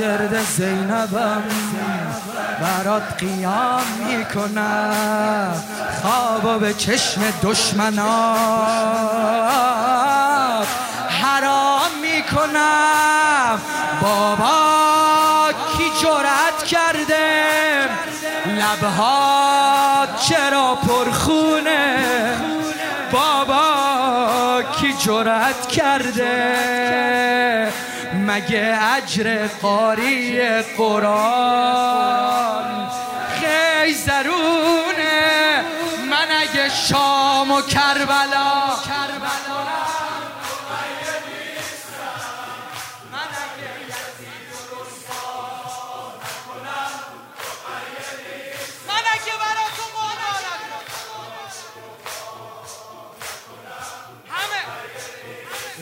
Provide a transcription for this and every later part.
شاگرد زینبم برات قیام می‌کنم. خواب به چشم دشمنات حرام می‌کنم. بابا کی جرأت کرده؟ لبها چرا پرخونه؟ بابا کی جرأت کرده؟ مگه اجر قاری قرآن خیلی زرونه؟ من اگه شام و کربلا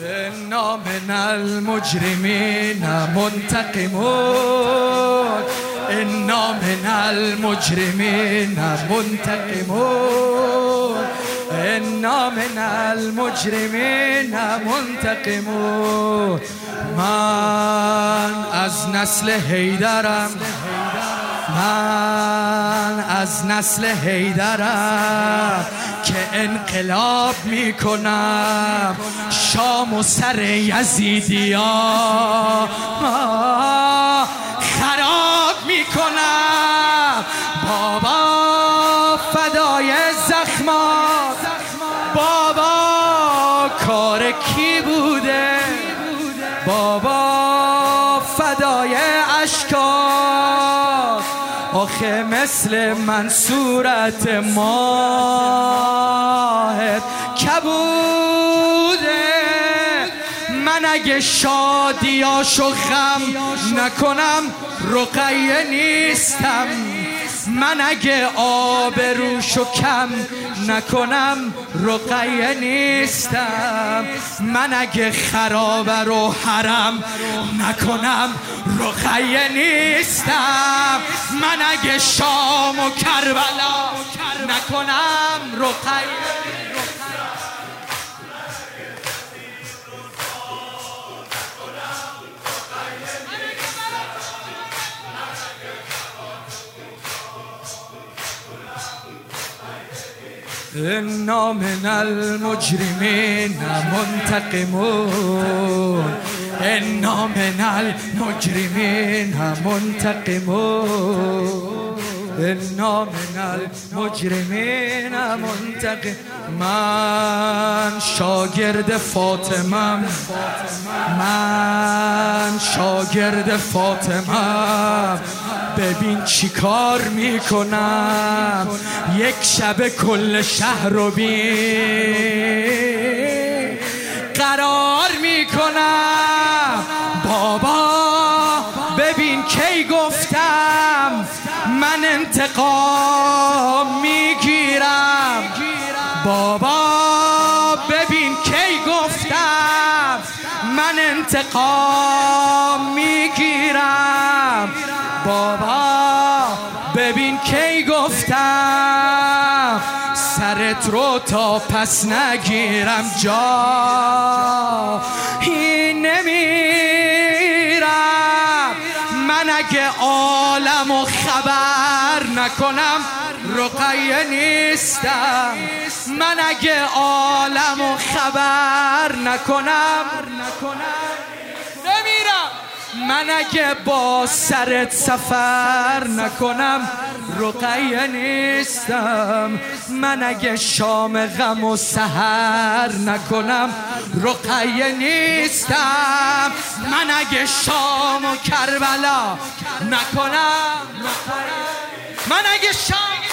انا من المجرمین منتقمون. انا من المجرمین منتقمون. انا من المجرمین منتقمون. من از نسل حیدرم. من از نسل حیدرم که انقلاب می‌کنم. شام و سر یزیدی خراب می‌کنم. بابا فدای زخمات. بابا کار کی آخه مثل من صورت ماهت کبوده. من اگه شادیاشو غم نکنم رقیه نیستم. من اگه آب روشو کم نکنم رقیه نیستم. من اگه خراب رو حرم نکنم رقیه نیستم. من اگه شام و کربلا نکنم رقیه انا من المجرمین منتقمون انا من المجرمین منتقمون انا من المجرمین منتقم. من شاگرد فاطمم. من شاگرد فاطمم. ببین چی کار می‌کنم. یک شب کل شهر رو بین. قرار می‌کنم. بابا ببین کی گفتم. من انتقام می‌گیرم. بابا ببین کی گفتم. من انتقام می‌گیرم. بابا ببین کی گفتم سرت رو تا پس نگیرم جا. این نمیرم. من اگه عالم و خبر نکنم رقیه نیستم. من اگه عالم و خبر نکنم من اگه با سرت سفر نکنم رقیه نیستم. من اگه شام غم و سهر نکنم رقیه نیستم. من اگه شام و کربلا نکنم من اگه شام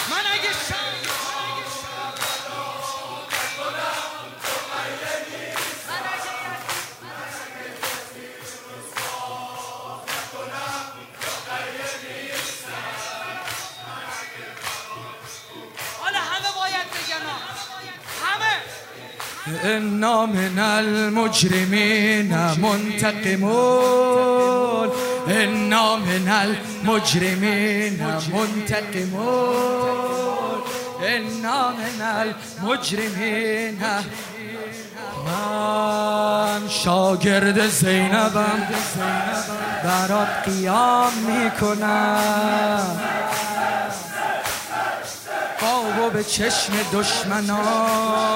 انا من المجرمین منتقمون انا من المجرمین منتقمون انا من المجرمین. من شاگرد زینبم. برات قیام می‌کنم. بابا به چشم دشمنات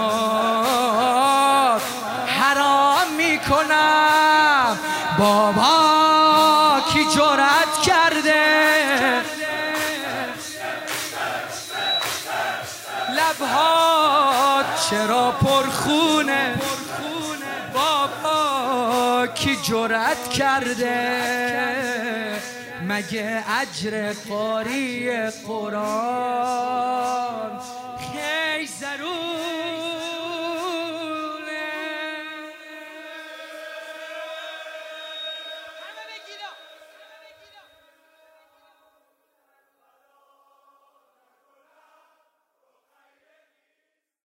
بابا کی جرأت کرده؟ لبها چرا پرخونه؟ بابا کی جرأت کرده؟ مگه اجر قاری قرآن خیلی ضرور